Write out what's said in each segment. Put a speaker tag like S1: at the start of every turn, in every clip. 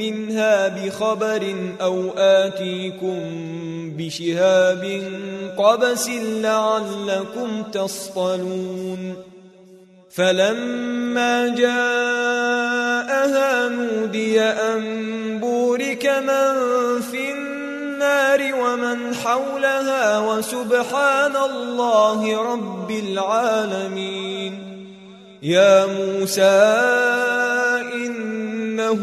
S1: منها بخبر أو آتيكم بشهاب قبس لعلكم تصطلون. فلما جاءها نودي أن بورك من في النار ومن حولها وسبحان الله رب العالمين. يا موسى إنه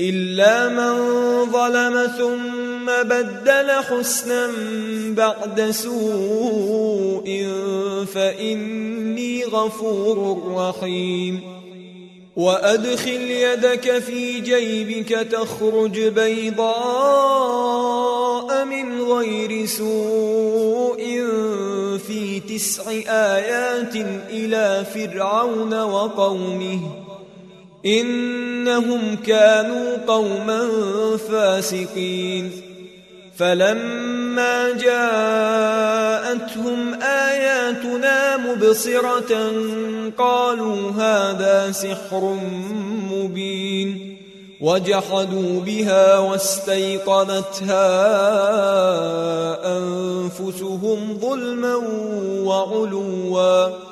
S1: إلا من ظلم ثم بدل حسنا بعد سوء فإني غفور رحيم. وأدخل يدك في جيبك تخرج بيضاء من غير سوء في تسع آيات إلى فرعون وقومه. إنهم كانوا قوما فاسقين. فلما جاءتهم آياتنا مبصرة قالوا هذا سحر مبين. وجحدوا بها واستيقنتها أنفسهم ظلما وعلوا.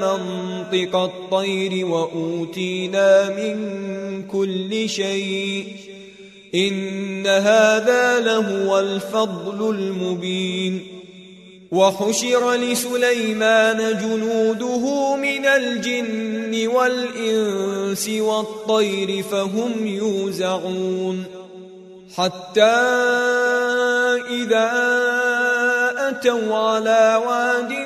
S1: منطق الطير وأوتينا من كل شيء. إن هذا لهو الفضل المبين. وحشر لسليمان جنوده من الجن والإنس والطير فهم يوزعون. حتى إذا أتوا على واد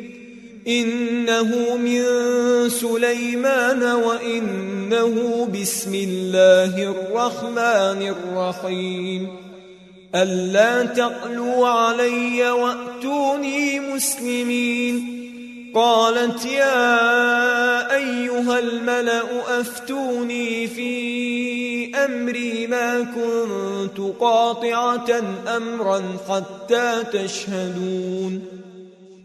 S1: إنه من سليمان وإنه بسم الله الرحمن الرحيم. ألا تعلوا علي وأتوني مسلمين. قالت يا أيها الملأ أفتوني في أمري ما كنت قاطعة أمرا حتى تشهدون.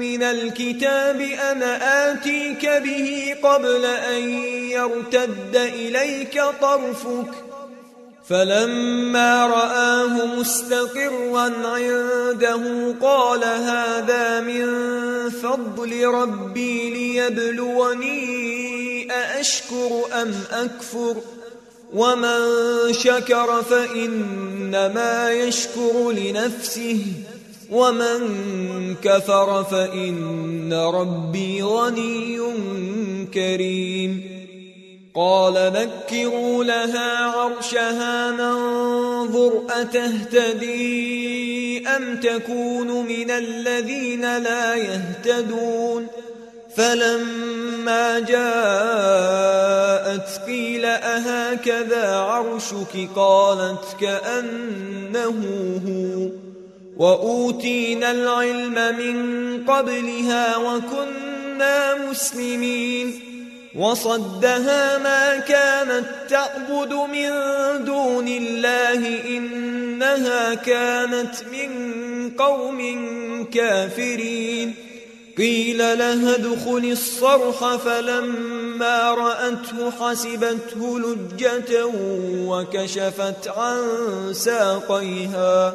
S1: من الكتاب أنا آتيك به قبل أن يرتد إليك طرفك؟ فلما رآه مستقرا عنده قال هذا من فضل ربي ليبلوني أأشكر أم أكفر ۖ؟ ومن شكر فإنما يشكر لنفسه. ومن كفر فإن ربي غني كريم. قال نكروا لها عرشها ننظر أتهتدي أم تكون من الذين لا يهتدون. فلما جاءت قيل أهكذا عرشك؟ قالت كأنه هو. وأوتينا العلم من قبلها وكنا مسلمين. وصدها ما كانت تعبد من دون الله إنها كانت من قوم كافرين. قيل لها ادخل الصرح فلما رأته حسبته لجة وكشفت عن ساقيها.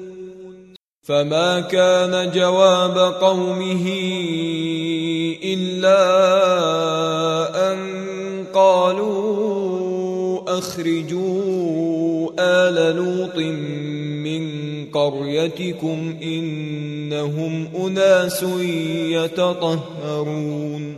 S1: فما كان جواب قومه إلا أن قالوا أخرجوا آل لوط من قريتكم إنهم أناس يتطهرون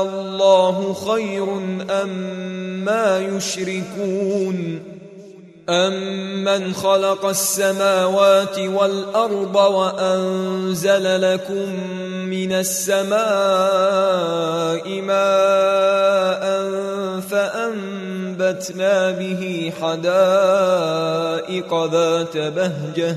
S1: الله خير أم ما يشركون أمن خلق السماوات والأرض وأنزل لكم من السماء ماء فأنبتنا به حدائق ذات بهجة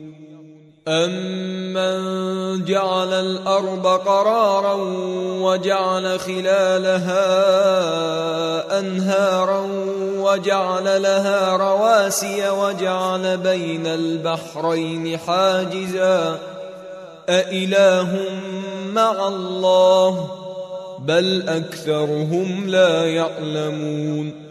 S1: أمن جعل الأرض قرارا وجعل خلالها أنهارا وجعل لها رواسي وجعل بين البحرين حاجزا أإله مع الله بل أكثرهم لا يعلمون